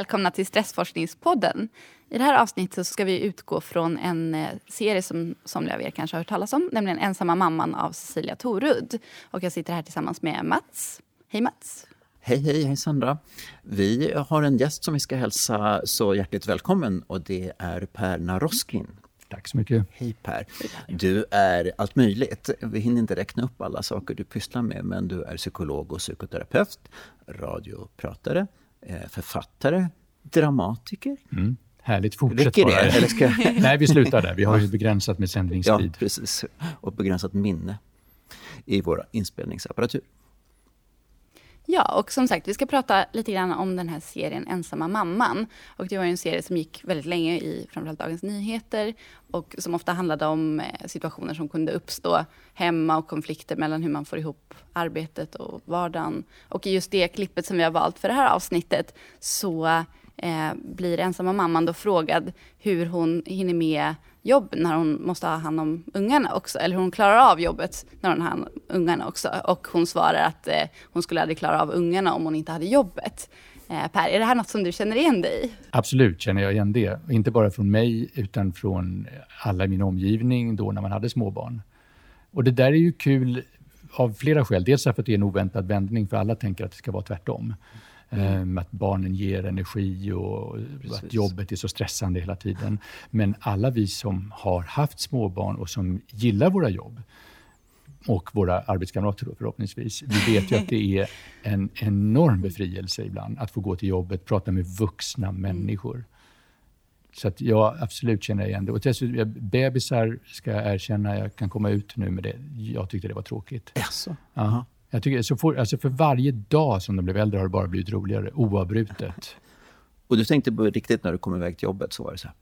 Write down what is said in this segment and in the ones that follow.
välkomna till Stressforskningspodden. I det här avsnittet så ska vi utgå från en eh, serie som somliga av er kanske har hört talas om, nämligen Ensamma mamman av Cecilia Torud. Och jag sitter här tillsammans med Mats. Hej Mats! Hej, hej, hej Sandra. Vi har en gäst som vi ska hälsa så hjärtligt välkommen och det är Per Naroskin. Tack så mycket. Hej Per. Du är allt möjligt. Vi hinner inte räkna upp alla saker du pysslar med, men du är psykolog och psykoterapeut, radiopratare, författare, dramatiker. Mm. Härligt, fortsätt Räcker det? Eller ska... Nej, vi slutar där. Vi har ju begränsat med sändningstid. Ja, precis. Och begränsat minne i våra inspelningsapparatur. Ja, och som sagt, vi ska prata lite grann om den här serien Ensamma mamman. Och det var en serie som gick väldigt länge i framförallt Dagens Nyheter och som ofta handlade om eh, situationer som kunde uppstå hemma och konflikter mellan hur man får ihop arbetet och vardagen. Och i just det klippet som vi har valt för det här avsnittet så eh, blir ensamma mamman då frågad hur hon hinner med jobb när hon måste ha hand om ungarna också, eller hur hon klarar av jobbet när hon har hand om ungarna också. Och hon svarar att eh, hon skulle aldrig klara av ungarna om hon inte hade jobbet. Eh, per, är det här något som du känner igen dig i? Absolut känner jag igen det. Inte bara från mig, utan från alla i min omgivning då när man hade småbarn. Och det där är ju kul av flera skäl. Dels för att det är en oväntad vändning, för alla tänker att det ska vara tvärtom. Mm. Att barnen ger energi och Precis. att jobbet är så stressande hela tiden. Men alla vi som har haft småbarn och som gillar våra jobb och våra arbetskamrater då förhoppningsvis. Vi vet ju att det är en enorm befrielse ibland att få gå till jobbet, prata med vuxna mm. människor. Så att jag absolut känner igen det. Och dessutom, bebisar ska jag erkänna, jag kan komma ut nu med det. Jag tyckte det var tråkigt. Jaså? Aha. Jag tycker, så for, alltså för varje dag som de blev äldre har det bara blivit roligare, oavbrutet. Och du tänkte på riktigt när du kom iväg till jobbet, så var det så här?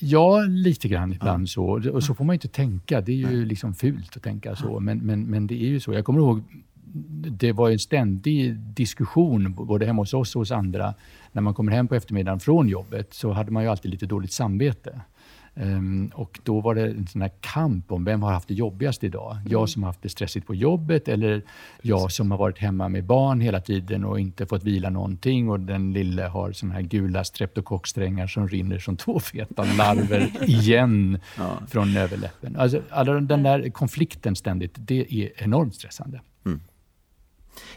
Ja, lite grann ibland ja. så. Och så får man inte tänka. Det är ju liksom fult att tänka så. Men, men, men det är ju så. Jag kommer ihåg, det var en ständig diskussion både hemma hos oss och hos andra. När man kommer hem på eftermiddagen från jobbet så hade man ju alltid lite dåligt samvete. Um, och då var det en sån här kamp om vem har haft det jobbigast idag. Mm. Jag som har haft det stressigt på jobbet eller Precis. jag som har varit hemma med barn hela tiden och inte fått vila någonting och den lille har såna här gula streptokocksträngar som rinner som två feta larver igen ja. från överläppen. Alltså, alla den där konflikten ständigt, det är enormt stressande. Mm.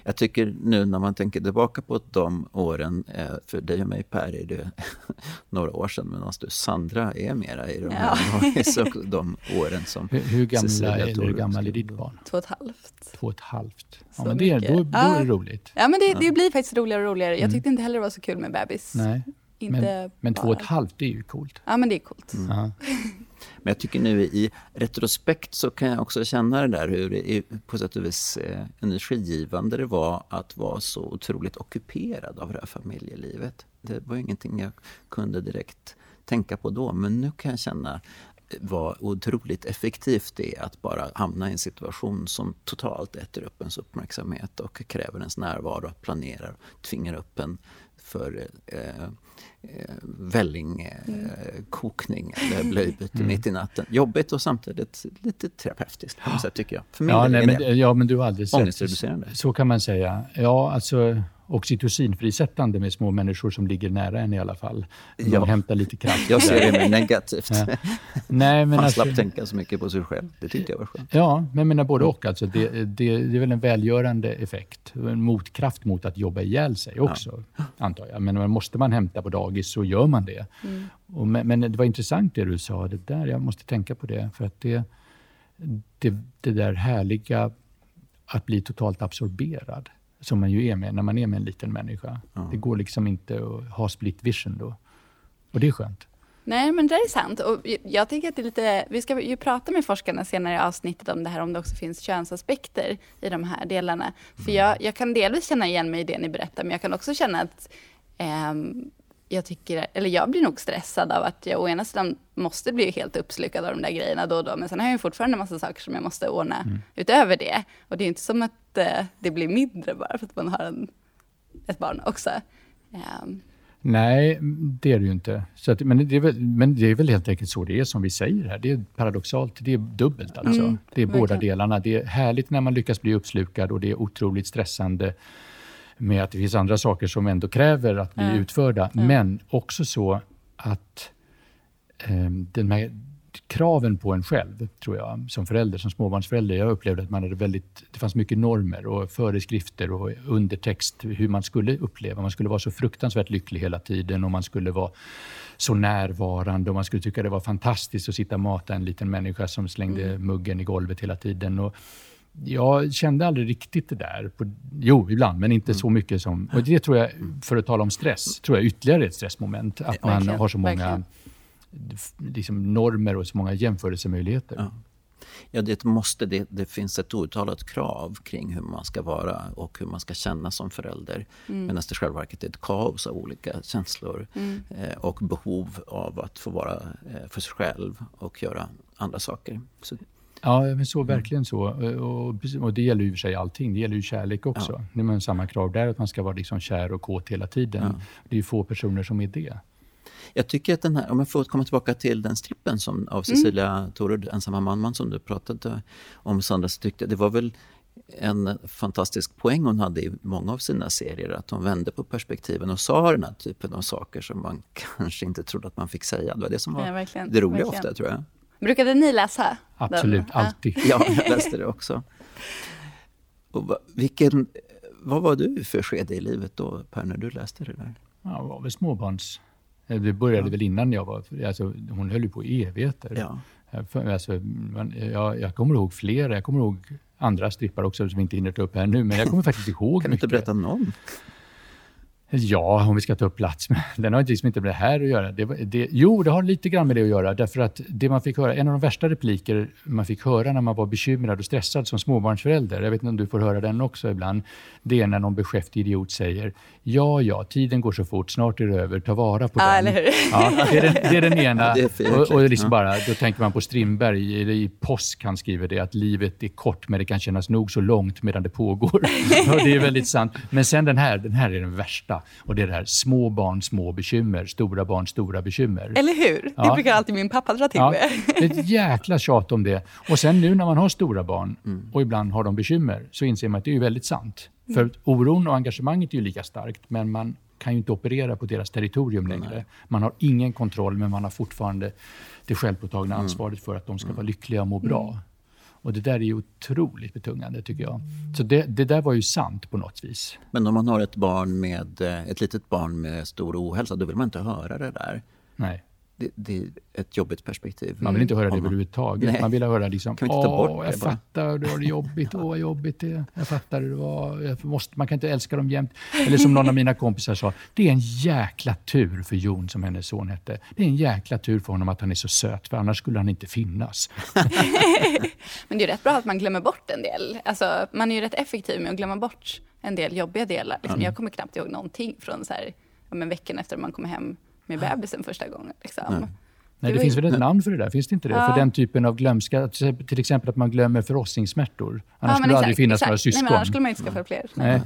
Jag tycker nu när man tänker tillbaka på de åren, eh, för dig och mig Per är det några år sedan, men du Sandra är mera i de, ja. de åren som Hur, hur gamla eller hur gammal är ditt barn? Två och ett halvt. Två och ett halvt. Ja, men det, då, då är det roligt. Ja, men det, det blir faktiskt roligare och roligare. Jag mm. tyckte inte heller det var så kul med bebis. Nej. men, men två och ett halvt, det är ju coolt. Ja, men det är coolt. Mm. Men jag tycker nu i retrospekt så kan jag också känna det där hur det på sätt och vis eh, energigivande det var att vara så otroligt ockuperad av det här familjelivet. Det var ingenting jag kunde direkt tänka på då, men nu kan jag känna eh, vad otroligt effektivt det är att bara hamna i en situation som totalt äter upp ens uppmärksamhet och kräver ens närvaro, planerar, tvingar upp en för Eh, vällingkokning mm. eller blöjbyte mm. mitt i natten. Jobbigt och samtidigt lite terapeutiskt på sätt, tycker jag. För min ja, nej, men, ja, men du har alldeles rätt. Så kan man säga. Ja, alltså oxytocinfrisättande med små människor som ligger nära en i alla fall. De ja. hämtar lite kraft. Jag ser det mer negativt. Ja. Nej, men Man alltså, slapp tänka så mycket på sig själv. Det tyckte jag var skönt. Ja, men jag menar både och. Alltså, det, det, det är väl en välgörande effekt. En motkraft mot att jobba ihjäl sig också, ja. antar jag. Men måste man hämta på dagis så gör man det. Mm. Och, men, men, det var intressant det du sa. Det där, jag måste tänka på det. För att det, det, det där härliga att bli totalt absorberad som man ju är med när man är med en liten människa. Ja. Det går liksom inte att ha split vision då. Och det är skönt. Nej, men det är sant. Och jag tänker att det är lite, vi ska ju prata med forskarna senare i avsnittet om det här, om det också finns könsaspekter i de här delarna. För mm. jag, jag kan delvis känna igen mig i det ni berättar, men jag kan också känna att eh, jag tycker, eller jag blir nog stressad av att jag å ena sidan måste bli helt uppslukad av de där grejerna då och då, men sen har jag ju fortfarande massa saker som jag måste ordna mm. utöver det. Och det är inte som att eh, det blir mindre bara för att man har en, ett barn också. Um. Nej, det är det ju inte. Så att, men, det är väl, men det är väl helt enkelt så det är som vi säger här. Det är paradoxalt. Det är dubbelt alltså. Mm, det är båda delarna. Det är härligt när man lyckas bli uppslukad och det är otroligt stressande med att det finns andra saker som ändå kräver att bli Ja. utförda. Ja. Men också så att eh, den här kraven på en själv, tror jag, som förälder, som småbarnsförälder. Jag upplevde att man hade väldigt, det fanns mycket normer och föreskrifter och undertext hur man skulle uppleva. Man skulle vara så fruktansvärt lycklig hela tiden och man skulle vara så närvarande och man skulle tycka det var fantastiskt att sitta och mata en liten människa som slängde muggen i golvet hela tiden. Och jag kände aldrig riktigt det där. På, jo, ibland, men inte så mycket som... Och det tror jag, för att tala om stress, tror jag ytterligare ett stressmoment. Att man verkligen, har så många liksom, normer och så många jämförelsemöjligheter. Ja. Ja, det, måste, det, det finns ett outtalat krav kring hur man ska vara och hur man ska känna som förälder. Mm. Medan det själva verket är ett kaos av olika känslor Mm. eh, och behov av att få vara eh, för sig själv och göra andra saker. Så, Ja, men så verkligen så. Och, och, och det gäller ju för sig allting. Det gäller ju kärlek också. Ja. Det är man samma krav där, att man ska vara liksom kär och kåt hela tiden. Ja. Det är ju få personer som är det. Jag tycker att den här, om jag får komma tillbaka till den strippen som, av Cecilia Torud, Ensamma mamman, som du pratade om Sandra, så tyckte det var väl en fantastisk poäng hon hade i många av sina serier, att hon vände på perspektiven och sa den här typen av saker som man kanske inte trodde att man fick säga. Det var det som var Ja, verkligen, det roliga verkligen. ofta, tror jag. Brukade ni läsa? Absolut, den? alltid. Ja, jag läste det också. Och vilken, vad var du för skede i livet då, Per, när du läste det där? Ja, det var väl småbarns... eh, Det började väl innan jag var... Alltså, hon höll ju på i evigheter. Ja. Jag, för- alltså, man, jag, jag kommer ihåg flera. Jag kommer ihåg andra strippar också som vi inte hinner ta upp här nu. Men jag kommer faktiskt ihåg Kan du inte mycket. berätta någon? Ja, om vi ska ta upp plats. Men den har liksom inte med det här att göra. Det, det, jo, det har lite grann med det att göra. Därför att det man fick höra, en av de värsta repliker man fick höra när man var bekymrad och stressad som småbarnsförälder, jag vet inte om du får höra den också ibland, det är när någon beskäftig idiot säger ja, ja, tiden går så fort, snart är det över, ta vara på Ja, den. eller hur? Ja, det, är den, det är den ena. Ja, är och, och liksom Ja. bara, då tänker man på Strindberg i, i Påsk, han skriver det, att livet är kort men det kan kännas nog så långt medan det pågår. och det är väldigt sant. Men sen den här, den här är den värsta. Och det är det här, små barn, små bekymmer, stora barn, stora bekymmer. Eller hur? Det Ja. brukar alltid min pappa dra till Ja, med. det är ett jäkla tjat om det. Och sen nu när man har stora barn Mm. och ibland har de bekymmer så inser man att det är ju väldigt sant. För oron och engagemanget är ju lika starkt men man kan ju inte operera på deras territorium längre. Man har ingen kontroll men man har fortfarande det självpåtagna ansvaret för att de ska vara lyckliga och må bra. Och det där är ju otroligt betungande tycker jag. Så det, det där var ju sant på något vis. Men om man har ett barn med eh, ett litet barn med stor ohälsa, då vill man inte höra det där. Nej, Det, det är ett jobbigt perspektiv. man vill inte höra det man- överhuvudtaget. Nej. Man vill höra liksom, Kan vi inte ta bort jag bara?" fattar, du har det jobbigt, åh vad jobbigt det är. Jag fattar hur det var, jag måste, man kan inte älska dem jämt. Eller som någon av mina kompisar sa, det är en jäkla tur för Jon, som hennes son hette. Det är en jäkla tur för honom att han är så söt, för annars skulle han inte finnas. Men det är rätt bra att man glömmer bort en del. Alltså, man är ju rätt effektiv med att glömma bort en del jobbiga delar. Liksom, Jag kommer knappt ihåg någonting från så här, ja, men veckan efter man kom hem med bebisen första gången. Liksom. Nej, Det det finns ju- väl ett namn för det där? Finns det inte det? Ja. För den typen av glömska, till exempel att man glömmer förlossningssmärtor. Annars Ja, skulle det aldrig finnas exakt. några syskon. Nej, men annars skulle man inte skaffa fler. Nej.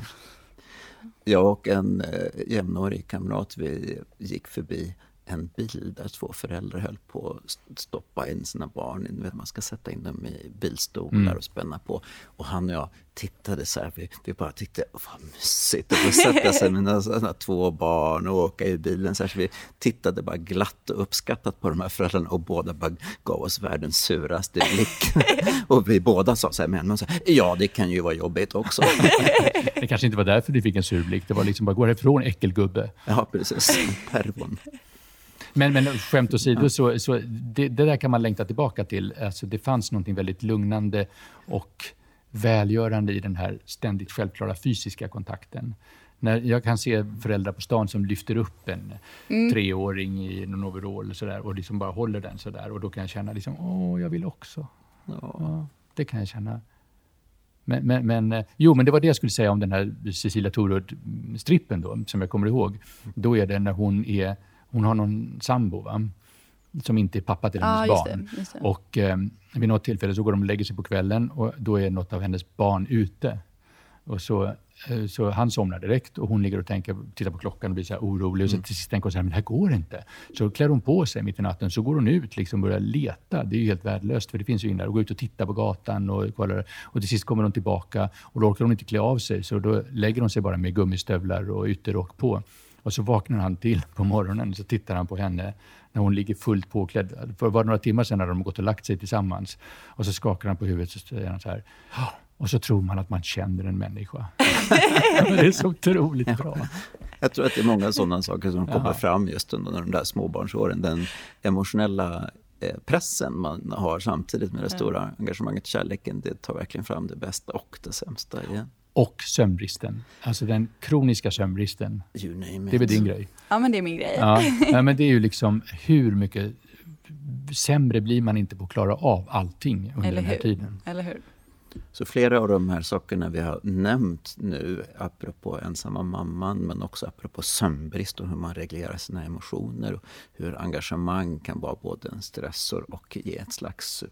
Jag och en eh, jämnårig kamrat vi gick förbi en bil där två föräldrar höll på att st- stoppa in sina barn. Man ska sätta in dem i bilstolar Mm. och spänna på. Och han och jag tittade så här. Vi, vi bara tyckte, "Åh, vad mysigt att få sätta sig med sina, två barn och åka i bilen. Så, här, så vi tittade bara glatt och uppskattat på de här föräldrarna och båda bara gav oss världens suraste blick. och vi båda sa så här, men, men så här, ja det kan ju vara jobbigt också. Det kanske inte var därför du fick en sur blick. Det var liksom bara, gå härifrån äckelgubbe. ja, precis. Pervon. Men, men skämt åsido, så, så det, det där kan man längta tillbaka till. Alltså, det fanns något väldigt lugnande och välgörande i den här ständigt självklara fysiska kontakten. När jag kan se föräldrar på stan som lyfter upp en treåring i någon overall och, så där, och liksom bara håller den så där. Och då kan jag känna liksom, åh, jag vill också. Ja. Ja, det kan jag känna. Men, men, men, eh, jo, men det var det jag skulle säga om den här Cecilia Torud-strippen då, som jag kommer ihåg. Då är det när hon är, hon har någon sambo, va? som inte är pappa till hennes just barn. det, just det. Och eh, vid något tillfälle så går de och lägger sig på kvällen och då är något av hennes barn ute. Och så, eh, så han somnar direkt och hon ligger och tänker, tittar på klockan och blir så här orolig. Och så till sist tänker hon så här, men det här går inte. Så klär hon på sig mitt i natten, så går hon ut liksom och börjar leta. Det är ju helt värdelöst, för det finns ju ingen där. Och går ut och tittar på gatan och kollar. Och till sist kommer hon tillbaka och då orkar hon inte klä av sig. Så då lägger hon sig bara med gummistövlar och ytterrock på. Och så vaknar han till på morgonen och så tittar han på henne när hon ligger fullt påklädd. För bara några timmar sedan hade de gått och lagt sig tillsammans. Och så skakar han på huvudet och säger han så här. Och så tror man att man känner en människa. det är så otroligt bra. Jag tror att det är många sådana saker som kommer fram just under de där småbarnsåren. Den emotionella eh, pressen man har samtidigt med det stora engagemanget, kärleken, det tar verkligen fram det bästa och det sämsta igen. Och sömnbristen. Alltså den kroniska sömnbristen. You name it. Det är väl din grej? Ja, men det är min grej. Ja, ja men det är ju liksom hur mycket sämre blir man inte på att klara av allting under Eller den här hur? tiden. Eller hur? Så flera av de här sakerna vi har nämnt nu, apropå ensamma mamman, men också apropå sömnbrist och hur man reglerar sina emotioner och hur engagemang kan vara både en stressor och ge ett slags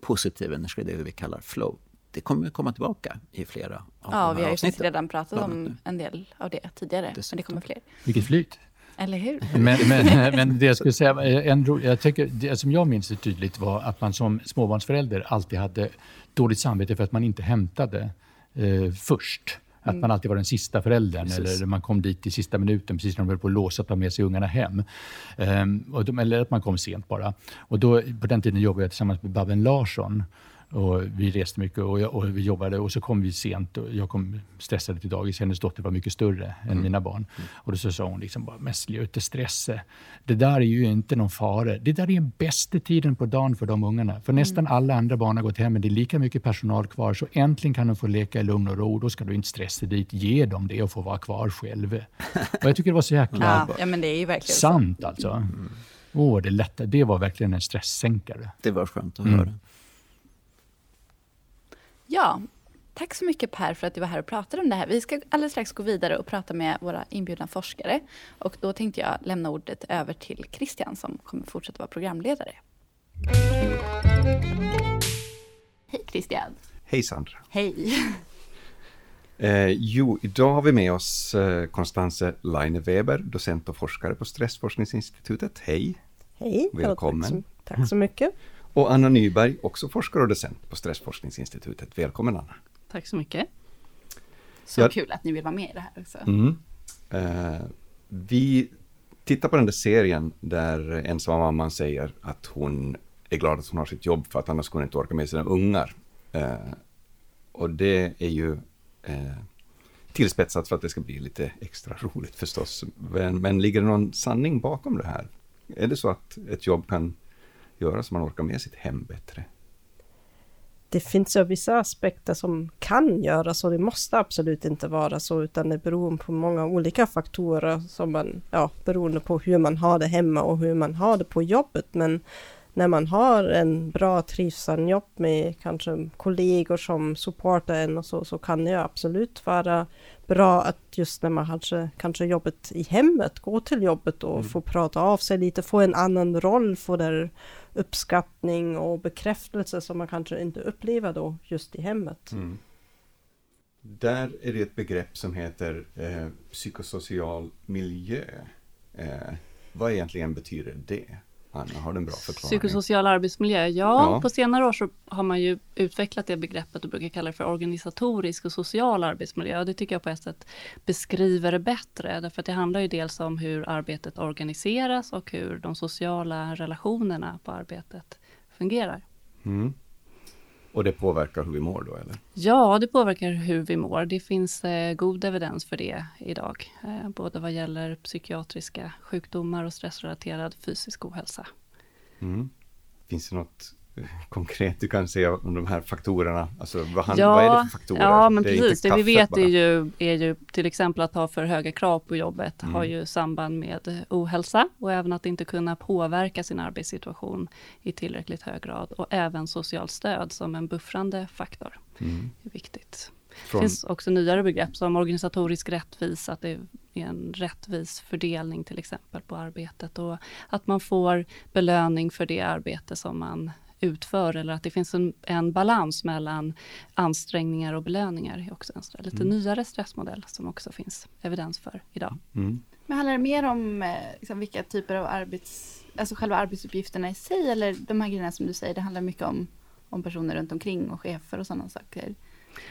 positiv energi, det vi kallar flow. Det kommer komma tillbaka i flera av Ja, de här vi har ju redan pratat om en del av det tidigare, men det Dessutom. kommer fler. Vilket flyt. Eller hur? Men, men, men det jag skulle säga, en, ro- jag tycker, det som jag minns det tydligt var att man som småbarnsförälder alltid hade dåligt samvete för att man inte hämtade eh, först. Att man alltid var den sista föräldern Precis. eller man kom dit i sista minuten precis när de höll på att låsa och ta med sig ungarna hem. Och de, eller att man kom sent bara. Och då, på den tiden jobbade jag tillsammans med Babben Larsson. Och vi reste mycket och, jag, och vi jobbade och så kom vi sent. Och jag kom stressad till dagis. Hennes dotter var mycket större än mina barn. Och då så sa hon liksom bara, men sluta stressa. Det där är ju inte någon fara. Det där är den bästa tiden på dagen för de ungarna. För nästan alla andra barn har gått hem men det är lika mycket personal kvar. Så äntligen kan de få leka i lugn och ro. Då ska du inte stressa dit. Ge dem det och få vara kvar själva. Och jag tycker det var så jäkla Ja, ja, men det är verkligen sant alltså. Åh, det, lätta. det var verkligen en stresssänkare. Det var skönt att Mm. höra. Ja, tack så mycket Per för att du var här och pratade om det här. Vi ska alldeles strax gå vidare och prata med våra inbjudna forskare. Och då tänkte jag lämna ordet över till Christian som kommer fortsätta vara programledare. Hej Christian! Hej Sandra! Hej! Eh, jo, idag har vi med oss eh, Konstanze Leine Weber, docent och forskare på Stressforskningsinstitutet. Hej! Hej, ja, Välkommen. tack, så, tack så mycket. Och Anna Nyberg, också forskare och docent på Stressforskningsinstitutet. Välkommen Anna! Tack så mycket. Så Ja. kul att ni vill vara med i det här också. Mm. Eh, vi tittar på den där serien där ensamma mamman säger att hon är glad att hon har sitt jobb för att annars skulle hon inte orka med sina ungar. Eh, och det är ju eh, tillspetsat för att det ska bli lite extra roligt förstås. Men, men ligger det någon sanning bakom det här? Är det så att ett jobb kan göra så man orkar med sitt hem bättre? Det finns ju vissa aspekter som kan göras och det måste absolut inte vara så utan det beror på många olika faktorer som man, ja, beroende på hur man har det hemma och hur man har det på jobbet. Men när man har en bra trivsam jobb med kanske kollegor som supportar en och så, så kan det absolut vara bra att just när man kanske, kanske jobbet i hemmet, gå till jobbet och få prata av sig lite, få en annan roll, få där uppskattning och bekräftelse som man kanske inte upplever då just i hemmet. Där är det ett begrepp som heter eh, psykosocial miljö. Eh, vad egentligen betyder det? Anna, har en bra förklaring? Psykosocial arbetsmiljö. Ja, Ja. på senare år så har man ju utvecklat det begreppet och brukar kalla det för organisatorisk och social arbetsmiljö. Och det tycker jag på ett sätt beskriver det bättre. Därför att det handlar ju dels om hur arbetet organiseras och hur de sociala relationerna på arbetet fungerar. Mm. Och det påverkar hur vi mår då, eller? Ja, det påverkar hur vi mår. Det finns eh, god evidens för det idag. Eh, både vad gäller psykiatriska sjukdomar och stressrelaterad fysisk ohälsa. Mm. Finns det något konkret du kan säga om de här faktorerna? Alltså vad, han, Ja, vad är det för faktorer? Ja, men Det precis. Det vi vet är ju, är ju till exempel att ha för höga krav på jobbet Mm. har ju samband med ohälsa och även att inte kunna påverka sin arbetssituation i tillräckligt hög grad och även socialt stöd som en buffrande faktor Mm. är viktigt. Det Från, finns också nyare begrepp som organisatorisk rättvisa, att det är en rättvis fördelning till exempel på arbetet och att man får belöning för det arbete som man utför eller att det finns en, en balans mellan ansträngningar och belöningar. är också en lite mm. nyare stressmodell som också finns evidens för idag. Mm. Men handlar det mer om eh, liksom, vilka typer av arbets, alltså själva arbetsuppgifterna i sig eller de här grejerna som du säger, det handlar mycket om, om personer runt omkring och chefer och sådana saker?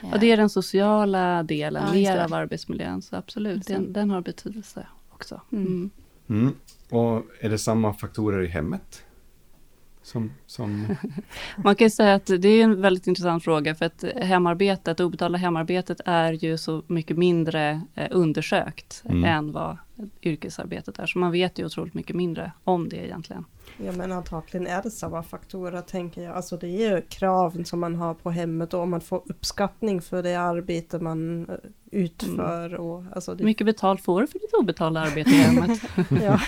Ja, det är den sociala delen ja, mer av arbetsmiljön, så absolut, den, den, har betydelse också. Mm. mm. Mm. Och är det samma faktorer i hemmet? Som, som... Man kan säga att det är en väldigt intressant fråga för att hemarbetet, obetalda hemarbetet är ju så mycket mindre eh, undersökt mm. än vad yrkesarbetet är. Så man vet ju otroligt mycket mindre om det egentligen. Ja men antagligen är det samma faktorer tänker jag. Alltså det är ju kraven som man har på hemmet och om man får uppskattning för det arbete man eh, utför. Mm. Och, alltså det... mycket betalt får du för ditt obetalda arbete i hemmet? ja.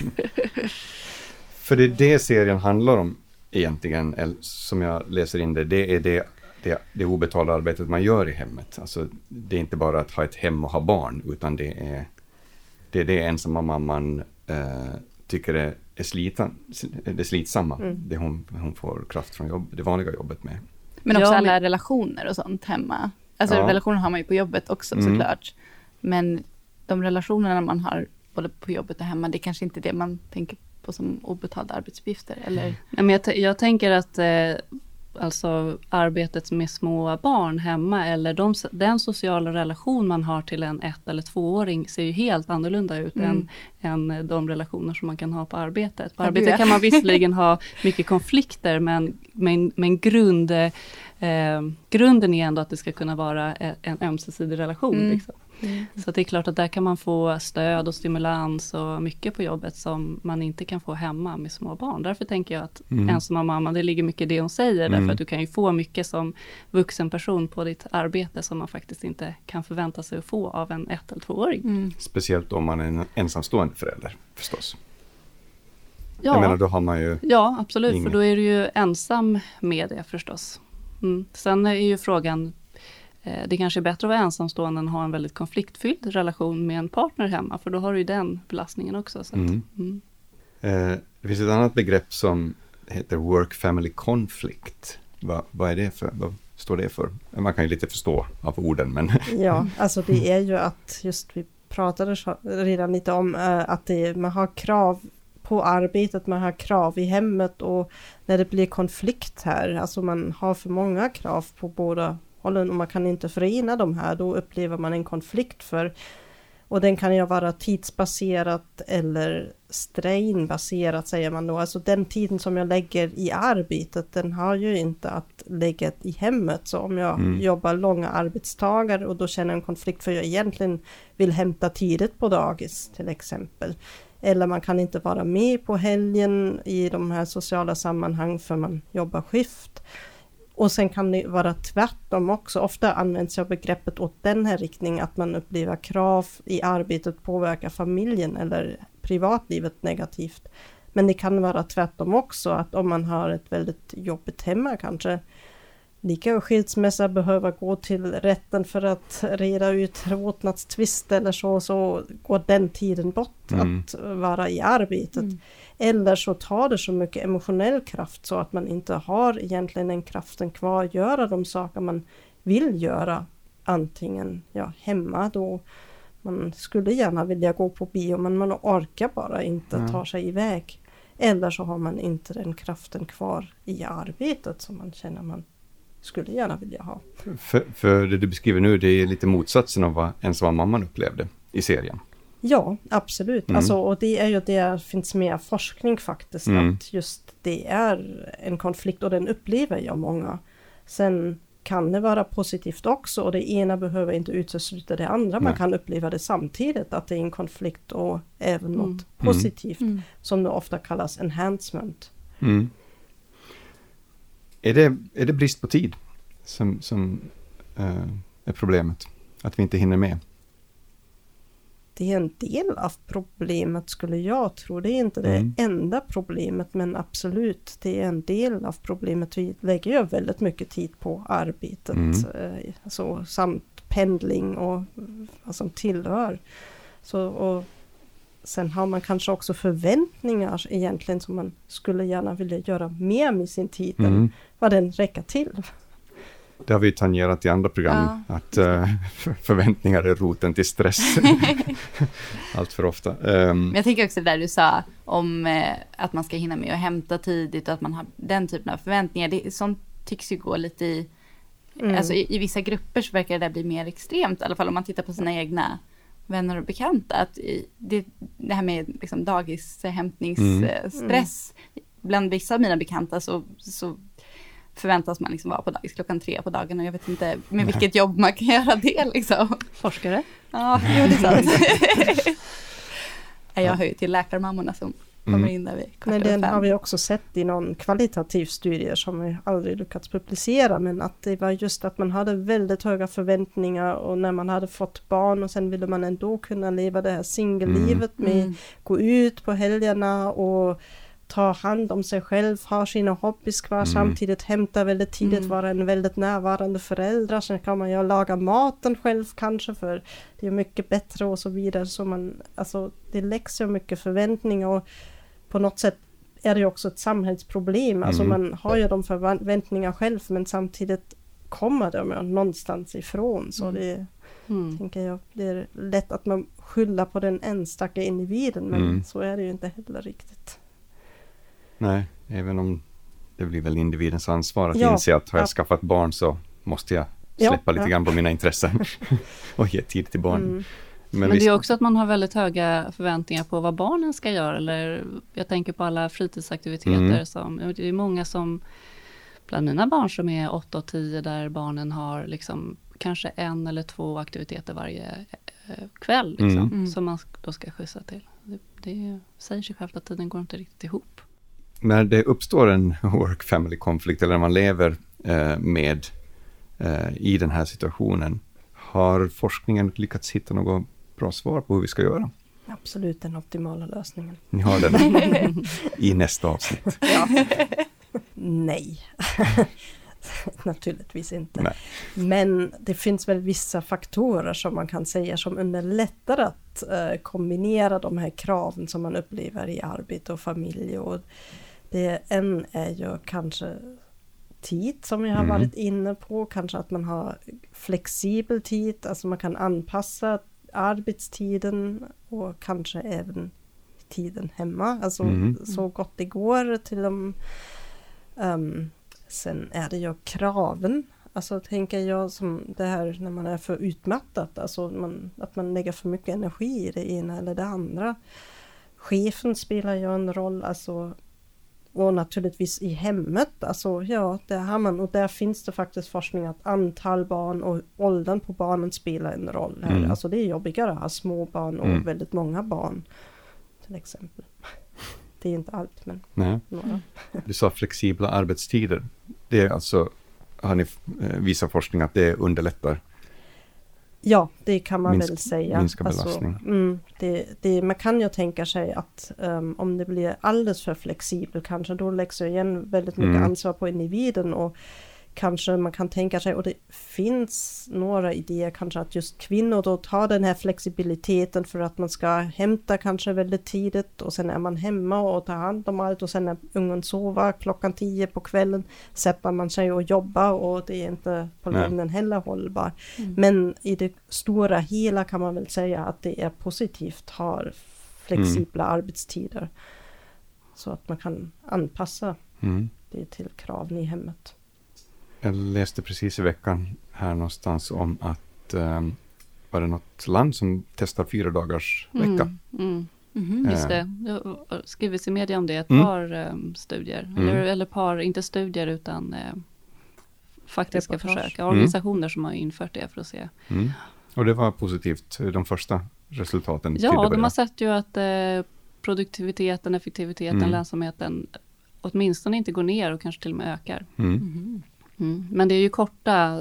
för det är det serien handlar om egentligen, som jag läser in det, det är det, det, det obetalda arbetet man gör i hemmet. Alltså, det är inte bara att ha ett hem och ha barn, utan det är det, är det ensamma mamman eh, tycker är, är slitan, det slitsamma. Mm. Det hon, hon får kraft från jobb, det vanliga jobbet med. Men också ja, alla relationer och sånt hemma. Alltså ja. relationer har man ju på jobbet också mm. såklart. Men de relationerna man har både på jobbet och hemma, det är kanske inte det man tänker på som obetalda arbetsuppgifter? Eller? men jag, jag tänker att eh, alltså arbetet med små barn hemma eller de, den sociala relation man har till en ett eller tvååring ser ju helt annorlunda ut mm. än, än de relationer som man kan ha på arbetet. På arbetet kan man visserligen ha mycket konflikter men, men, men grund, eh, grunden är ändå att det ska kunna vara en ömsesidig relation. Mm. Liksom. Mm. Så det är klart att där kan man få stöd och stimulans och mycket på jobbet som man inte kan få hemma med små barn. Därför tänker jag att mm. ensamma mamma, det ligger mycket i det hon säger, mm. därför att du kan ju få mycket som vuxen person på ditt arbete som man faktiskt inte kan förvänta sig att få av en ett eller tvååring. Mm. Speciellt om man är en ensamstående förälder förstås. Ja, jag menar, då har man ju ja absolut, ingen... för då är du ju ensam med det förstås. Mm. Sen är ju frågan, Eh, det kanske är bättre att vara ensamstående än att ha en väldigt konfliktfylld relation med en partner hemma, för då har du ju den belastningen också. Så mm. Mm. Eh, det finns ett annat begrepp som heter work family conflict. Va, vad är det för? Vad står det för? Man kan ju lite förstå av orden, men... Ja, alltså det är ju att just vi pratade redan lite om uh, att det, man har krav på arbetet, man har krav i hemmet och när det blir konflikt här, alltså man har för många krav på båda hållen och man kan inte förena de här, då upplever man en konflikt för och den kan ju vara tidsbaserat eller strainbaserat säger man då. Alltså den tiden som jag lägger i arbetet, den har ju inte att lägga i hemmet. Så om jag mm. jobbar långa arbetstagar och då känner en konflikt för jag egentligen vill hämta tidigt på dagis till exempel. Eller man kan inte vara med på helgen i de här sociala sammanhang för man jobbar skift. Och sen kan det vara tvärtom också. Ofta används jag begreppet åt den här riktningen, att man upplever krav i arbetet påverkar familjen eller privatlivet negativt. Men det kan vara tvärtom också, att om man har ett väldigt jobbigt hemma kanske, lika skilsmässa behöver gå till rätten för att reda ut vårdnadstvist eller så, så går den tiden bort mm. att vara i arbetet. Mm. Eller så tar det så mycket emotionell kraft så att man inte har egentligen den kraften kvar att göra de saker man vill göra. Antingen ja, hemma då man skulle gärna vilja gå på bio men man orkar bara inte mm. ta sig iväg. Eller så har man inte den kraften kvar i arbetet som man känner man skulle gärna vilja ha. För, för det du beskriver nu, det är lite motsatsen av vad ensamma mamman upplevde i serien. Ja, absolut. Mm. Alltså, och det är ju det finns med forskning faktiskt, mm. att just det är en konflikt och den upplever jag många. Sen kan det vara positivt också och det ena behöver inte utesluta det andra. Man kan uppleva det samtidigt, att det är en konflikt och även mm. något positivt, mm. som det ofta kallas enhancement. Är det, är det brist på tid som, som uh, är problemet? Att vi inte hinner med? Det är en del av problemet skulle jag tro. Det är inte det mm. enda problemet men absolut det är en del av problemet. Vi lägger ju väldigt mycket tid på arbetet. Mm. Eh, alltså, samt pendling och vad som tillhör. Så, och sen har man kanske också förväntningar egentligen som man skulle gärna vilja göra mer med sin tid än Mm. vad den räcker till. Det har vi tangerat i andra program, att eh, förväntningar är roten till stress. Allt för ofta. Men jag tänker också det där du sa om eh, att man ska hinna med att hämta tidigt och att man har den typen av förväntningar. Det, sånt tycks ju gå lite i, Mm. alltså i, i vissa grupper så verkar det där bli mer extremt, i alla fall om man tittar på sina egna vänner och bekanta. Att det, det här med liksom dagishämtningsstress, bland vissa av mina bekanta så, så förväntas man liksom vara på dagis klockan tre på dagen och jag vet inte med vilket jobb man kan göra det liksom. Forskare? Ja, jo det är sant. Jag hör ju till läkarmammorna som kommer Mm. in där vid kvart Men den har vi också sett i någon kvalitativ studie som vi aldrig lyckats publicera men att det var just att man hade väldigt höga förväntningar och när man hade fått barn och sen ville man ändå kunna leva det här singellivet med Mm. gå ut på helgerna och ta hand om sig själv, ha sina hobbys kvar, Mm. samtidigt hämta väldigt tidigt, Mm. vara en väldigt närvarande förälder. Sen kan man ju laga maten själv kanske för det är mycket bättre och så vidare. Så man, alltså, det läggs så mycket förväntningar och på något sätt är det ju också ett samhällsproblem. Alltså Mm. man har ju de förväntningar själv men samtidigt kommer de ju någonstans ifrån. Så Mm. det Mm. tänker jag, det är lätt att man skyller på den enstaka individen men Mm. så är det ju inte heller riktigt. nej, även om det blir väl individens ansvar att Ja, inse att har jag ja. skaffat barn så måste jag Ja, släppa lite ja. grann på mina intressen och ge tid till barnen. Men, visst- det är också att man har väldigt höga förväntningar på vad barnen ska göra. Eller jag tänker på alla fritidsaktiviteter Mm. som, det är många som, bland mina barn som är 8 och 10, där barnen har liksom kanske en eller två aktiviteter varje eh, kväll. Liksom, Mm. Mm. Som man då ska skjutsa till. Det, det säger sig självt att tiden går inte riktigt ihop. när det uppstår en work family konflikt eller när man lever eh, med eh, i den här situationen, har forskningen lyckats hitta något bra svar på hur vi ska göra? Absolut den optimala lösningen. Ni har den i nästa avsnitt. Nej, naturligtvis inte. Nej. Men det finns väl vissa faktorer som man kan säga som underlättar att eh, kombinera de här kraven som man upplever i arbete och familj. Och det en är ju kanske tid som vi har Mm. varit inne på, kanske att man har flexibel tid, alltså man kan anpassa arbetstiden och kanske även tiden hemma, alltså Mm. så gott det går till de Ehm, sen är det ju kraven. Alltså tänker jag som det här när man är för utmattad, alltså man, att man lägger för mycket energi i det ena eller det andra. Chefen spelar ju en roll, alltså och naturligtvis i hemmet, alltså ja, där har man, och där finns det faktiskt forskning att antal barn och åldern på barnen spelar en roll här. Mm. Alltså det är jobbigare att ha små barn och Mm. väldigt många barn, till exempel. Det är inte allt, men Nej. några. Du sa flexibla arbetstider. Det är alltså, har ni eh, visat forskning att det underlättar? Ja, det kan man Minsk- väl säga. minska belastning. mm, det, det, man kan ju tänka sig att ehm, om det blir alldeles för flexibelt kanske då läggs ju igen väldigt mycket Mm. ansvar på individen och kanske man kan tänka sig, och det finns några idéer kanske att just kvinnor då tar den här flexibiliteten för att man ska hämta kanske väldigt tidigt och sen är man hemma och tar hand om allt och sen när ungen sover klockan tio på kvällen sätter man sig och jobbar och det är inte på längden heller hållbart. Men i det stora hela kan man väl säga att det är positivt har flexibla arbetstider. Så att man kan anpassa Mm. det till kraven i hemmet. Jag läste precis i veckan här någonstans om att um, var det något land som testar fyra dagars vecka? Mm, mm. Mhm. Just Eh. det, det har skrivits i media om det, ett Mm. par em, studier. Mm. Eller, eller par, inte studier utan eh, faktiska Reportage. försök. Organisationer som har infört det för att se. Mm. Och det var positivt, de första resultaten. Ja, de har sett ju att eh, produktiviteten, effektiviteten, Mm. lönsamheten åtminstone inte går ner och kanske till och med ökar. Mm. Mhm. Mm. Men det är ju korta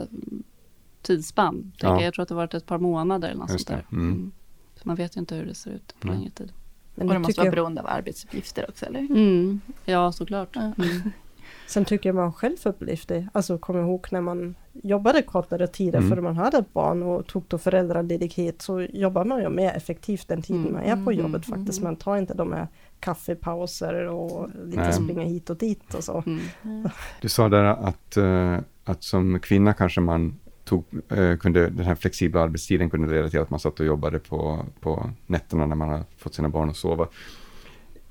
tidsspann. Ja. Jag. jag tror att det har varit ett par månader eller något Just sånt där. Mm. Mm. Så man vet ju inte hur det ser ut på längre tid. Men Och det de måste vara jag- beroende av arbetsuppgifter också, eller? Mm. Ja, såklart. Ja. Mm. Sen tycker jag man själv upplevt det. Alltså kom ihåg när man jobbade kortare tider Mm. för man hade ett barn och tog då föräldraledighet så jobbar man ju mer effektivt den tiden Mm. man är på jobbet faktiskt. Man tar inte de här kaffepauser och lite Nej. springa hit och dit och så. Mm. Du sa där att, eh, att som kvinna kanske man tog, eh, kunde, den här flexibla arbetstiden kunde leda till att man satt och jobbade på, på nätterna när man har fått sina barn att sova.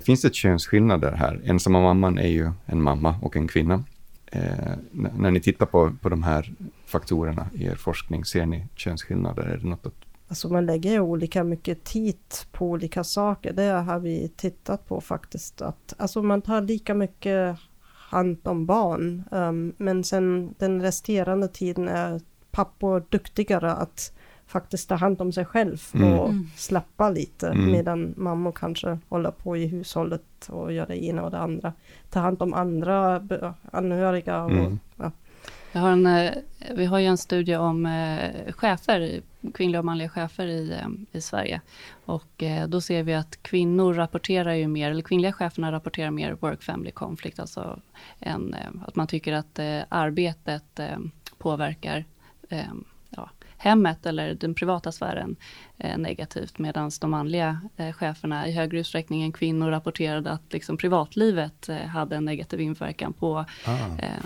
Finns det könsskillnader här? Ensamma mamman är ju en mamma och en kvinna. Eh, när ni tittar på, på de här faktorerna i er forskning, ser ni könsskillnader? Är det något att Alltså man lägger ju olika mycket tid på olika saker. Det har vi tittat på faktiskt. Att, alltså man tar lika mycket hand om barn. ehm, men sen den resterande tiden är pappor duktigare att faktiskt ta hand om sig själv Mm. och Mm. släppa lite. Mm. Medan mammor kanske håller på i hushållet och gör det ena och det andra. Ta hand om andra anhöriga. Och, Mm. ja. Jag har en, eh, vi har ju en studie om eh, chefer, kvinnliga och manliga chefer i, eh, i Sverige. Och eh, då ser vi att kvinnor rapporterar ju mer, eller kvinnliga cheferna rapporterar mer work family conflict, alltså en, eh, att man tycker att arbetet påverkar ja, hemmet eller den privata sfären eh, negativt, medan de manliga eh, cheferna i högre utsträckning än kvinnor rapporterade att liksom, privatlivet eh, hade en negativ inverkan på eh,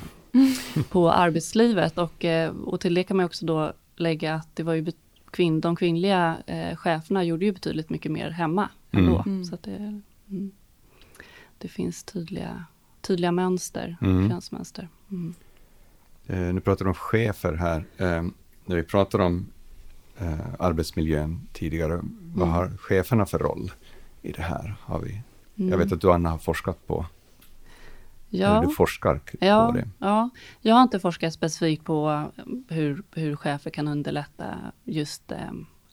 på arbetslivet och, och till det kan man också då lägga att det var ju kvinn, de kvinnliga eh, cheferna gjorde ju betydligt mycket mer hemma Mm. ändå. Mm. Så att det, mm, det finns tydliga, tydliga mönster, Mm. könsmönster. Mm. Eh, nu pratar du om chefer här. Eh, när vi pratar om eh, arbetsmiljön tidigare, vad Mm. har cheferna för roll i det här? Har vi, Jag vet att du Anna har forskat på, ja. du forskar Ja, på det. ja, jag har inte forskat specifikt på eh, hur, hur chefer kan underlätta just eh,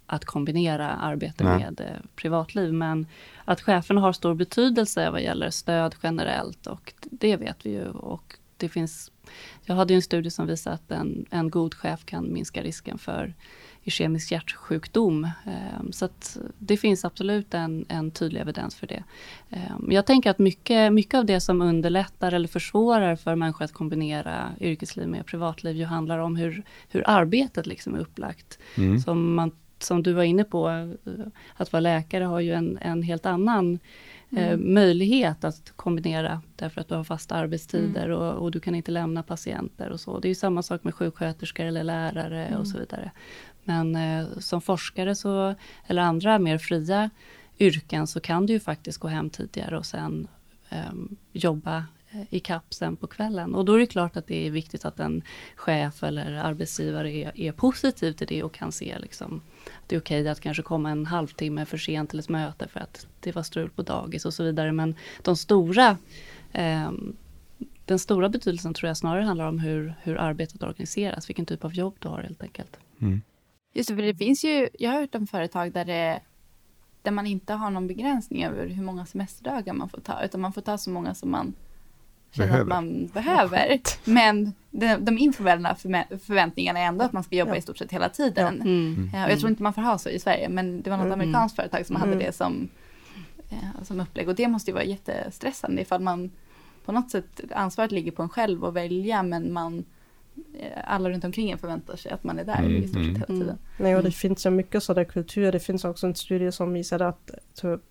att kombinera arbete Nej. med eh, privatliv. Men att cheferna har stor betydelse vad gäller stöd generellt och det vet vi ju. Och det finns, jag hade ju en studie som visar att en, en god chef kan minska risken för ischemisk hjärtsjukdom. Eh, Så att det finns absolut en, en tydlig evidens för det. Eh, Men jag tänker att mycket, mycket av det som underlättar eller försvårar för människor att kombinera yrkesliv med privatliv ju handlar om hur, hur arbetet liksom är upplagt. Mm. Som, man, som du var inne på, eh, att vara läkare har ju en, en helt annan eh, möjlighet att kombinera därför att du har fasta arbetstider och, och du kan inte lämna patienter och så. Det är ju samma sak med sjuksköterskor eller lärare och så vidare. Men eh, som forskare så, eller andra mer fria yrken så kan du ju faktiskt gå hem tidigare och sen ehm, eh, jobba i kapp sen på kvällen. Och då är det klart att det är viktigt att en chef eller arbetsgivare är, är positiv till det och kan se liksom, att det är okej att kanske komma en halvtimme för sent till ett möte för att det var strul på dagis och så vidare. Men de stora eh, den stora betydelsen tror jag snarare handlar om hur, hur arbetet organiseras, vilken typ av jobb du har helt enkelt. Mm. Just det, för det finns ju, jag har hört om företag där, det, där man inte har någon begränsning över hur många semesterdagar man får ta, utan man får ta så många som man känner Behöver. att man behöver. Men de, de informella förvä- förväntningarna är ändå att man ska jobba Ja. i stort sett hela tiden. Mm. Ja, och jag tror inte man får ha så i Sverige, men det var något Mm. amerikanskt företag som hade Mm. det som, eh, som upplägg. Och det måste ju vara jättestressande ifall man på något sätt, ansvaret ligger på en själv att välja, men man eh, alla runt omkring en förväntar sig att man är där Mm, i stort sett mm. hela tiden. Mm. Nej, och det Mm. finns så mycket sådär kultur. Det finns också en studie som visade att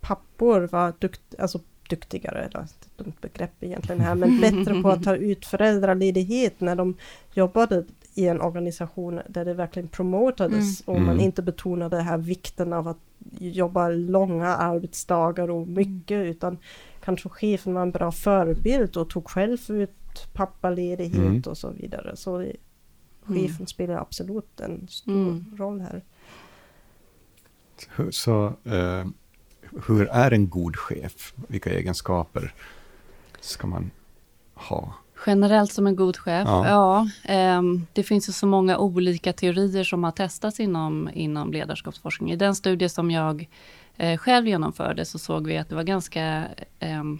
pappor var dukt, alltså, duktigare, eller ett dumt begrepp egentligen här, men bättre på att ta ut föräldraledighet när de jobbade i en organisation där det verkligen promotades och man Mm. inte betonade den här vikten av att jobba långa arbetsdagar och mycket utan kanske chefen var en bra förebild och tog själv ut pappaledighet Mm. och så vidare. Så Mm. chefen spelar absolut en stor Mm. roll här. Hur- Så eh, hur är en god chef? Vilka egenskaper ska man ha? Generellt som en god chef? Ja. Ja, ehm, det finns ju så många olika teorier som har testats inom, inom ledarskapsforskning. I den studie som jag eh, själv genomförde så såg vi att det var ganska ehm,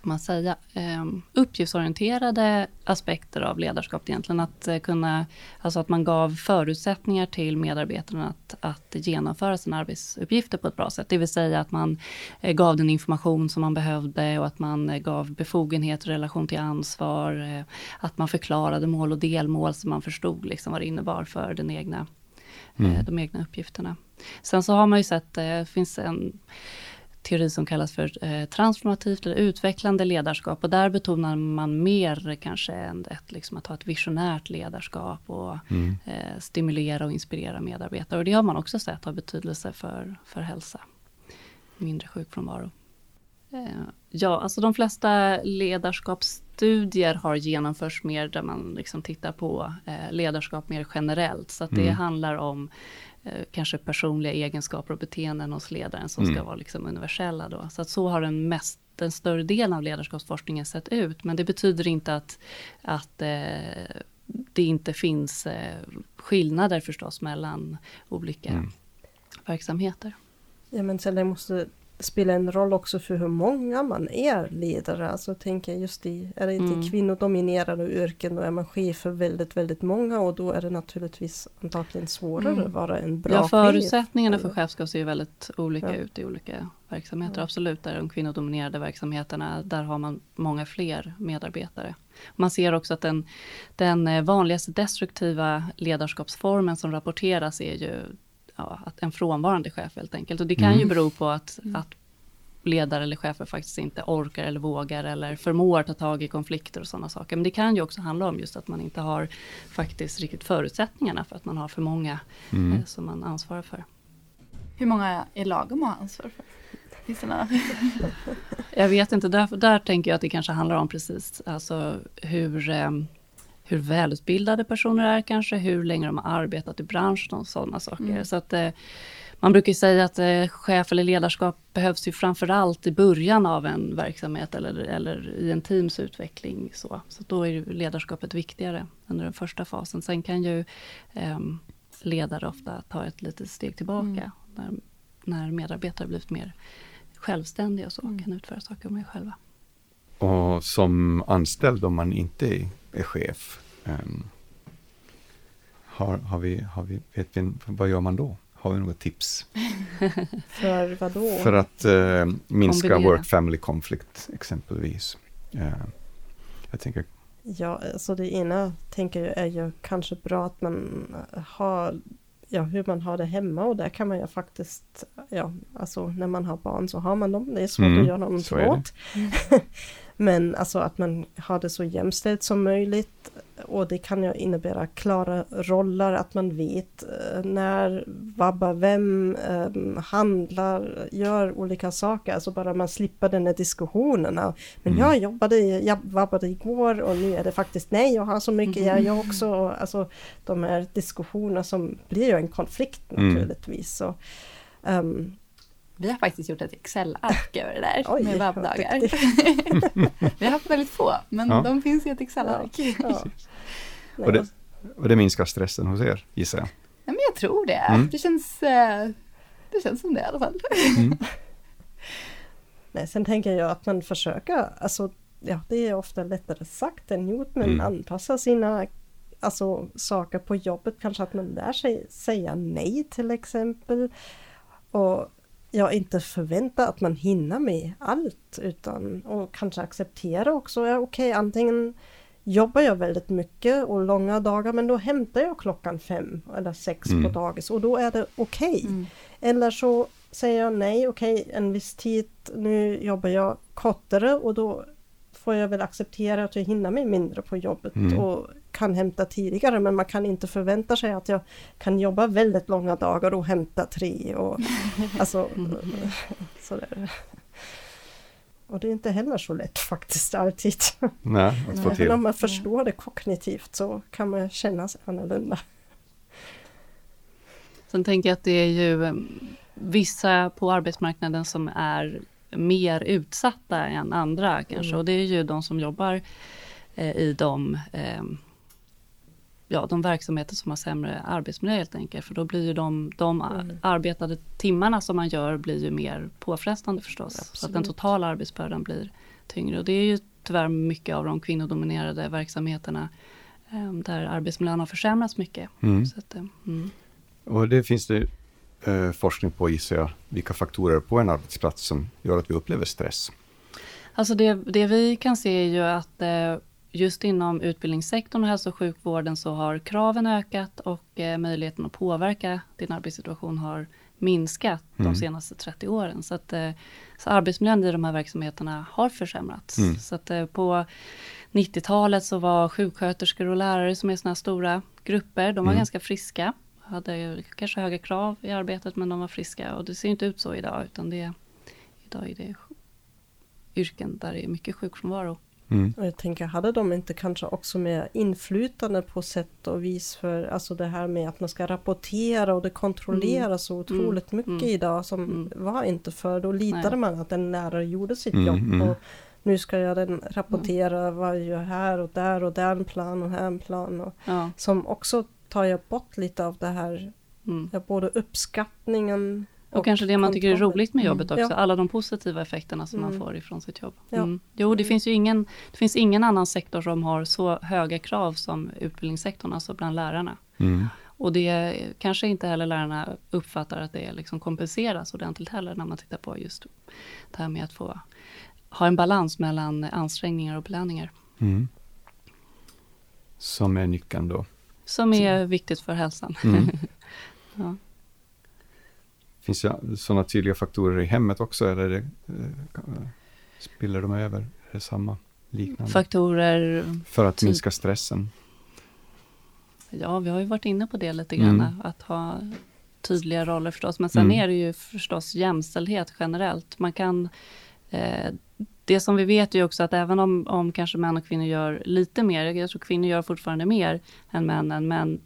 ska man säga, eh, uppgiftsorienterade aspekter av ledarskap egentligen. Att eh, kunna, alltså att man gav förutsättningar till medarbetarna att, att genomföra sina arbetsuppgifter på ett bra sätt. Det vill säga att man eh, gav den information som man behövde och att man eh, gav befogenhet i relation till ansvar. Att man förklarade mål och delmål så man förstod liksom vad det innebar för den egna, mm. de egna uppgifterna. Sen så har man ju sett, det finns en teori som kallas för eh, transformativt eller utvecklande ledarskap. Och där betonar man mer kanske än ett, liksom att ha ett visionärt ledarskap och mm. eh, stimulera och inspirera medarbetare. Och det har man också sett har betydelse för, för hälsa. Mindre sjukfrånvaro. Eh, ja, alltså de flesta ledarskapsstudier har genomförts mer där man liksom tittar på eh, ledarskap mer generellt. Så att det mm. handlar om kanske personliga egenskaper och beteenden hos ledaren som mm. ska vara liksom universella då. Så att så har den mest den större delen av ledarskapsforskningen sett ut. Men det betyder inte att, att eh, det inte finns eh, skillnader förstås mellan olika mm. verksamheter. Ja men sen det måste spelar en roll också för hur många man är ledare. Alltså tänker just i, är det inte mm. kvinnodominerade yrken då är man chef för väldigt, väldigt många och då är det naturligtvis antagligen svårare mm. att vara en bra chef. Ja, förutsättningarna chef. för chefskap ser väldigt olika ja. ut i olika verksamheter. Ja. Absolut, där de kvinnodominerade verksamheterna, där har man många fler medarbetare. Man ser också att den, den eh, vanligaste destruktiva ledarskapsformen som rapporteras är ju ja, att en frånvarande chef helt enkelt. Och det kan mm. ju bero på att, mm. att ledare eller chefer faktiskt inte orkar eller vågar eller förmår ta tag i konflikter och sådana saker. Men det kan ju också handla om just att man inte har faktiskt riktigt förutsättningarna för att man har för många mm. eh, som man ansvarar för. Hur många är lagom att ha ansvar för? jag vet inte, där, där tänker jag att det kanske handlar om precis alltså hur eh, hur välutbildade personer är kanske, hur länge de har arbetat i branschen och sådana saker. Mm. Så att, eh, man brukar säga att eh, chef eller ledarskap behövs ju framförallt i början av en verksamhet eller, eller i en teams utveckling. Så, så då är ledarskapet viktigare under den första fasen. Sen kan ju eh, ledare ofta ta ett litet steg tillbaka mm. när, när medarbetare blivit mer självständiga och så, mm. kan utföra saker med själva. Och som anställd om man inte är chef, um, har, har, vi, har vi, vet vi, vad gör man då? Har vi några tips? För vad då? För att uh, minska work-family conflict exempelvis. Uh, jag tänker... Ja, alltså det ena tänker jag är ju kanske bra att man har ja, hur man har det hemma och där kan man ju faktiskt, ja, alltså när man har barn så har man dem, det är svårt mm, att göra något åt. Men alltså att man har det så jämställt som möjligt och det kan ju innebära klara roller, att man vet eh, när, vabbar vem, um, handlar, gör olika saker. Alltså bara man slipper den här diskussionen. Men mm. jag jobbade, jag vabbade igår och nu är det faktiskt nej, jag har så mycket, jag, jag också. Alltså de här diskussionerna som blir ju en konflikt mm. naturligtvis. Så, um, vi har faktiskt gjort ett Excel-ark över det där Oj, med vabbdagar. vi har haft väldigt få, men ja. de finns i ett Excel-ark. Ja. och, det, och det minskar stressen hos er, gissar jag? Ja, men jag tror det. Mm. Det, känns, eh, det känns som det i alla fall. Mm. Nej, sen tänker jag att man försöker, alltså, ja, det är ofta lättare sagt än gjort, men mm. anpassa sina alltså, saker på jobbet, kanske att man lär sig säga nej till exempel. Och jag inte förväntar att man hinner med allt utan och kanske acceptera också, ja, okej okay, antingen jobbar jag väldigt mycket och långa dagar men då hämtar jag klockan fem eller sex mm. på dagis och då är det okej. Okay. Mm. Eller så säger jag nej, okej okay, en viss tid, nu jobbar jag kortare och då får jag väl acceptera att jag hinner med mindre på jobbet mm. och kan hämta tidigare men man kan inte förvänta sig att jag kan jobba väldigt långa dagar och hämta tre och alltså sådär. Och det är inte heller så lätt faktiskt alltid. Nej, att få till. Även om man förstår det kognitivt så kan man känna sig annorlunda. Sen tänker jag att det är ju eh, vissa på arbetsmarknaden som är mer utsatta än andra kanske. Mm. Och det är ju de som jobbar eh, i de, eh, ja, de verksamheter som har sämre arbetsmiljö helt enkelt. För då blir ju de, de mm. arbetade timmarna som man gör blir ju mer påfrestande förstås. Absolut. Så att den totala arbetsbördan blir tyngre. Och det är ju tyvärr mycket av de kvinnodominerade verksamheterna eh, där arbetsmiljön har försämrats mycket. Mm. Så att, eh, mm. Och det finns det eh, forskning på, gissar jag, vilka faktorer på en arbetsplats som gör att vi upplever stress? Alltså det, det vi kan se är ju att eh, just inom utbildningssektorn och hälso och sjukvården så har kraven ökat och eh, möjligheten att påverka din arbetssituation har minskat Mm. de senaste 30 åren. Så, att, eh, så arbetsmiljön i de här verksamheterna har försämrats. Mm. Så att eh, på 90-talet så var sjuksköterskor och lärare som är sådana här stora grupper, de var Mm. ganska friska. Hade kanske höga krav i arbetet men de var friska och det ser inte ut så idag utan det, idag är det yrken där det är mycket sjukfrånvaro. Mm. Och jag tänker, hade de inte kanske också mer inflytande på sätt och vis för alltså det här med att man ska rapportera och det kontrolleras så otroligt mycket Mm. idag som Mm. var inte för Då litade Nej. man att en lärare gjorde sitt Mm, jobb mm. och nu ska jag den rapportera vad jag gör här och där och där en plan och här en plan och Ja, som också tar jag bort lite av det här, mm. både uppskattningen Och, kanske det man tycker är roligt med jobbet Mm. också, Ja. alla de positiva effekterna som man Mm. får ifrån sitt jobb. Ja. Mm. Jo, det Mm. finns ju ingen, det finns ingen annan sektor som har så höga krav som utbildningssektorn, alltså bland lärarna. Mm. Och det kanske inte heller lärarna uppfattar att det liksom kompenseras ordentligt heller när man tittar på just det här med att få ha en balans mellan ansträngningar och belöningar. Mm. Som är nyckeln då. Som är viktigt för hälsan. Mm. Ja. Finns det sådana tydliga faktorer i hemmet också? Eller det, eh, spiller de över? Är det samma, liknande? Faktorer För att typ- minska stressen? Ja, vi har ju varit inne på det lite grann, Mm. att ha tydliga roller förstås. Men sen Mm. är det ju förstås jämställdhet generellt. Man kan, eh, det som vi vet är ju också att även om, om kanske män och kvinnor gör lite mer, jag tror kvinnor gör fortfarande mer än männen, men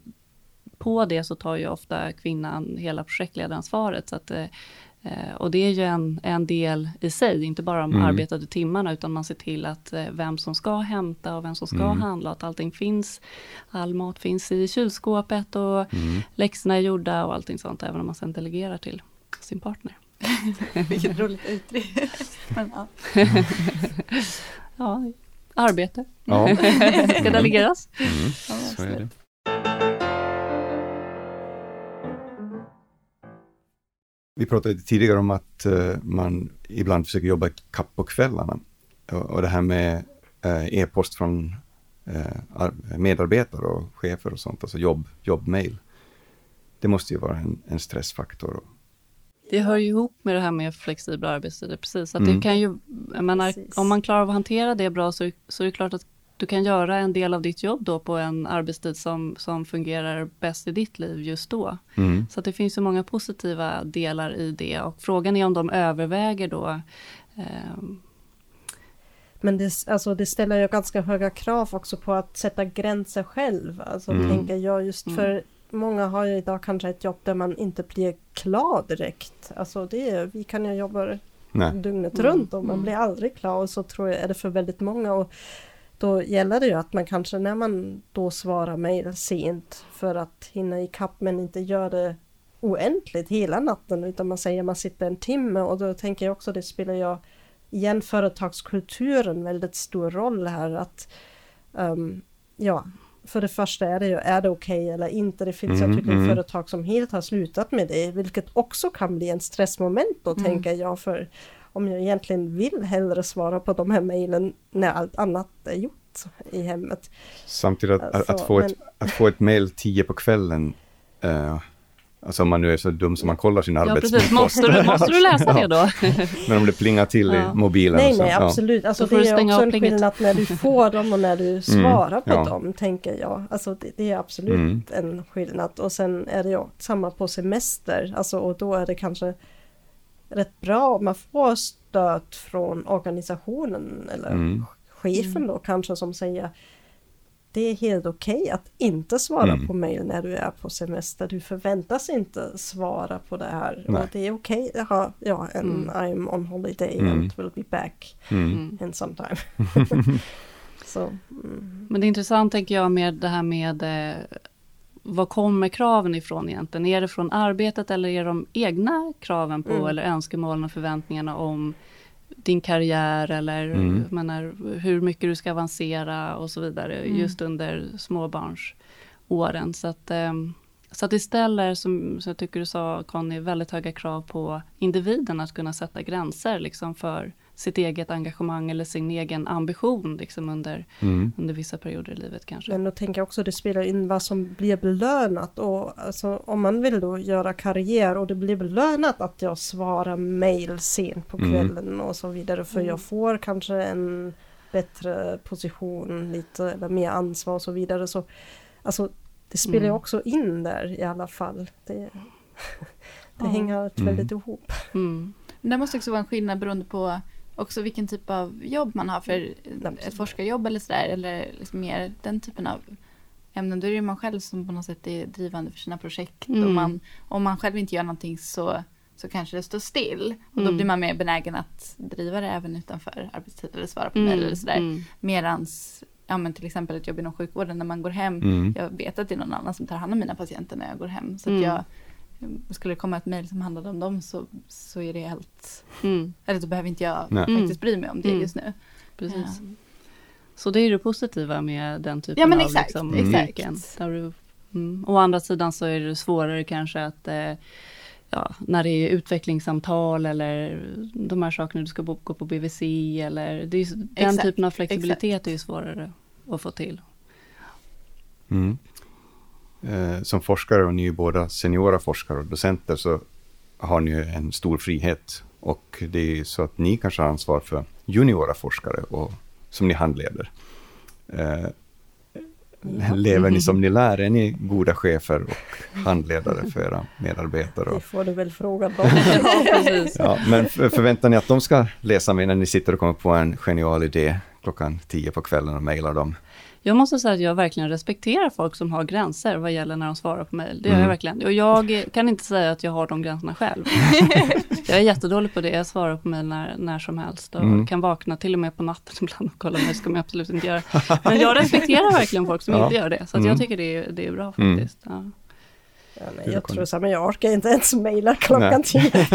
på det så tar ju ofta kvinnan hela projektledaransvaret. Så att, eh, och det är ju en, en del i sig, inte bara de Mm. arbetade timmarna, utan man ser till att eh, vem som ska hämta och vem som ska Mm. handla, att allting finns. All mat finns i kylskåpet och Mm. läxorna är gjorda och allting sånt, även om man sen delegerar till sin partner. Vilket roligt uttryck. Men, ja. Ja, arbete Ja, ska delegeras. mm. Ja, så är det. Vi pratade tidigare om att eh, man ibland försöker jobba kapp på kvällarna. Och, och det här med eh, e-post från eh, ar- medarbetare och chefer och sånt, alltså jobb, jobbmail. Det måste ju vara en, en stressfaktor. Det hör ju ihop med det här med flexibla arbetstider, precis. Att Mm. det kan ju, menar, Precis. om man klarar av att hantera det bra så, så är det klart att du kan göra en del av ditt jobb då på en arbetstid som, som fungerar bäst i ditt liv just då. Mm. Så att det finns ju många positiva delar i det och frågan är om de överväger då ehm, Men det, alltså, det ställer ju ganska höga krav också på att sätta gränser själv. Alltså Mm. tänker jag just Mm. för många har ju idag kanske ett jobb där man inte blir klar direkt. Alltså det är, vi kan ju jobba Nej. dygnet Mm. runt och man Mm. blir aldrig klar och så tror jag är det för väldigt många. Och då gäller det ju att man kanske när man då svarar mejl sent för att hinna ikapp men inte gör det oändligt hela natten utan man säger man sitter en timme och då tänker jag också det spelar jag igen företagskulturen väldigt stor roll här att ehm, ja för det första är det ju, är det okej eller inte? Det finns Mm, ju tydligen mm. företag som helt har slutat med det, vilket också kan bli en stressmoment då Mm. tänker jag, för om jag egentligen vill hellre svara på de här mejlen när allt annat är gjort i hemmet. Samtidigt att, att, Alltså, få ett, men- att få ett mail tio på kvällen, eh, alltså om man nu är så dum som man kollar sin Ja, arbetspost. precis. Måste du, måste du läsa det då? Men om det plingar till Ja. i mobilen. Nej, så, nej, ja. absolut. Alltså, Då får det är också en plinget. skillnad när du får dem och när du svarar på ja. dem, tänker jag. Alltså, det, det är absolut Mm. en skillnad. Och sen är det ju samma på semester, alltså, och då är det kanske rätt bra om man får stöd från organisationen eller Mm. chefen då kanske som säger det är helt okej att inte svara Mm. på mail när du är på semester. Du förväntas inte svara på det här. Nej. Och det är okej. Jaha, ja, and Mm. I'm on holiday Mm. and will be back Mm. Mm. in some time. Så, mm. Men det är intressant tänker jag med det här med eh, var kommer kraven ifrån egentligen? Är det från arbetet eller är det de egna kraven på Mm. eller önskemålen och förväntningarna om din karriär eller Mm. menar, hur mycket du ska avancera och så vidare Mm. just under småbarnsåren. Så att, ehm, så att det ställer, som, som jag tycker du sa Conny, väldigt höga krav på individen att kunna sätta gränser liksom för sitt eget engagemang eller sin egen ambition liksom under, Mm. under vissa perioder i livet kanske. Men då tänker jag också det spelar in vad som blir belönat och alltså, om man vill då göra karriär och det blir belönat att jag svarar mail sent på Mm. kvällen och så vidare för Mm. jag får kanske en bättre position lite eller mer ansvar och så vidare så alltså det spelar ju Mm. också in där i alla fall. Det, det Ja. hänger Mm. väldigt ihop. Mm. Det måste också vara en skillnad beroende på också vilken typ av jobb man har. För Absolut. ett forskarjobb eller sådär, eller liksom mer den typen av ämnen, då är det ju man själv som på något sätt är drivande för sina projekt. Mm. Och man, om man själv inte gör någonting så, så kanske det står still. Och då Mm. blir man mer benägen att driva det även utanför arbetstid eller svara på Mm. mejl eller sådär. Mm. Medans, ja men till exempel ett jobb inom sjukvården när man går hem. Mm. Jag vet att det är någon annan som tar hand om mina patienter när jag går hem. Så att Mm. jag, skulle det komma ett mejl som handlade om dem så, så är det helt Mm. eller då behöver inte jag Nej. faktiskt bry mig om det Mm. just nu. Precis. Ja. Så det är det positiva med den typen Ja, men av exakt, liksom, exakt. yrken. Där du, mm. Å andra sidan så är det svårare kanske att eh, ja, när det är utvecklingssamtal eller de här sakerna du ska bo, gå på BVC eller det är, ju- den Exakt, typen av flexibilitet är ju svårare att få till. Mm. Eh, som forskare, och ni är båda seniora forskare och docenter, så har ni en stor frihet. Och det är så att ni kanske har ansvar för juniora forskare och, som ni handleder. Eh, lever ni som ni lär? Är ni goda chefer och handledare för era medarbetare? Det får du väl fråga dem. ja, men för- förväntar ni att de ska läsa med när ni sitter och kommer på en genial idé klockan tio på kvällen och mejlar dem? Jag måste säga att jag verkligen respekterar folk som har gränser vad gäller när de svarar på mejl. Det gör Mm. jag verkligen. Och jag kan inte säga att jag har de gränserna själv. jag är jättedålig på det. Jag svarar på mejl när, när som helst och Mm. kan vakna till och med på natten ibland och kolla mejl. ska man absolut inte göra. Men jag respekterar verkligen folk som Ja. inte gör det. Så att Mm. jag tycker det är, det är bra Mm. faktiskt. Ja. Ja, nej, jag tror samma, jag orkar inte ens mejla klockan Nej. tio.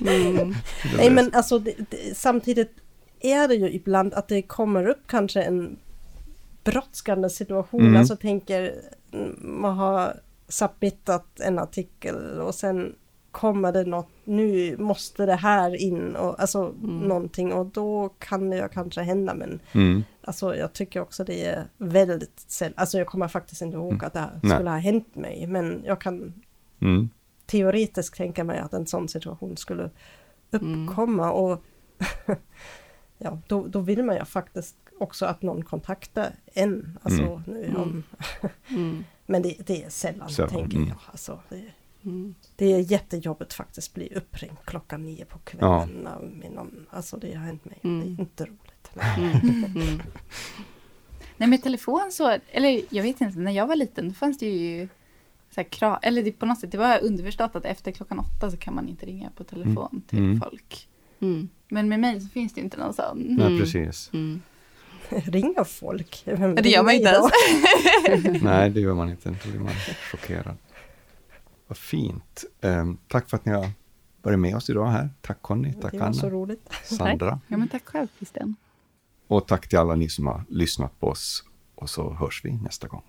Mm. Nej men alltså det, det, samtidigt är det ju ibland att det kommer upp kanske en brådskande situation. Mm. Alltså tänker mm, man har submittat en artikel och sen kommer det något, nu måste det här in och alltså Mm. någonting och då kan det kanske hända men Mm. alltså jag tycker också det är väldigt sällan, alltså jag kommer faktiskt inte ihåg Mm. att det här Nej. skulle ha hänt mig men jag kan Mm. teoretiskt tänka mig att en sån situation skulle Mm. uppkomma och ja, då, då vill man ju faktiskt också att någon kontaktar en. Alltså, Mm. nu, Mm. om, Mm. men det, det är sällan, Sällan, tänker mm. jag. Alltså, det, Mm. det är jättejobbigt faktiskt att bli uppringd klockan nio på kvällen. Med någon, alltså det har hänt mig. Mm. Det är inte roligt. Mm. Mm. Nej med telefon så, eller jag vet inte, när jag var liten då fanns det ju så här, krav, eller det, på något sätt, det var underförstått att efter klockan åtta så kan man inte ringa på telefon till Mm. folk. Mm. Men med mig så finns det inte någon sån. Nej, Mm. precis. Mm. Ringer folk? Vem det gör man inte då? ens. Nej, det gör man inte. Då blir man chockerad. Vad fint. Ehm, tack för att ni har varit med oss idag här. Tack Conny, tack Det var så Anna, roligt. Sandra. Ja men tack själv Christian. Och tack till alla ni som har lyssnat på oss. Och så hörs vi nästa gång.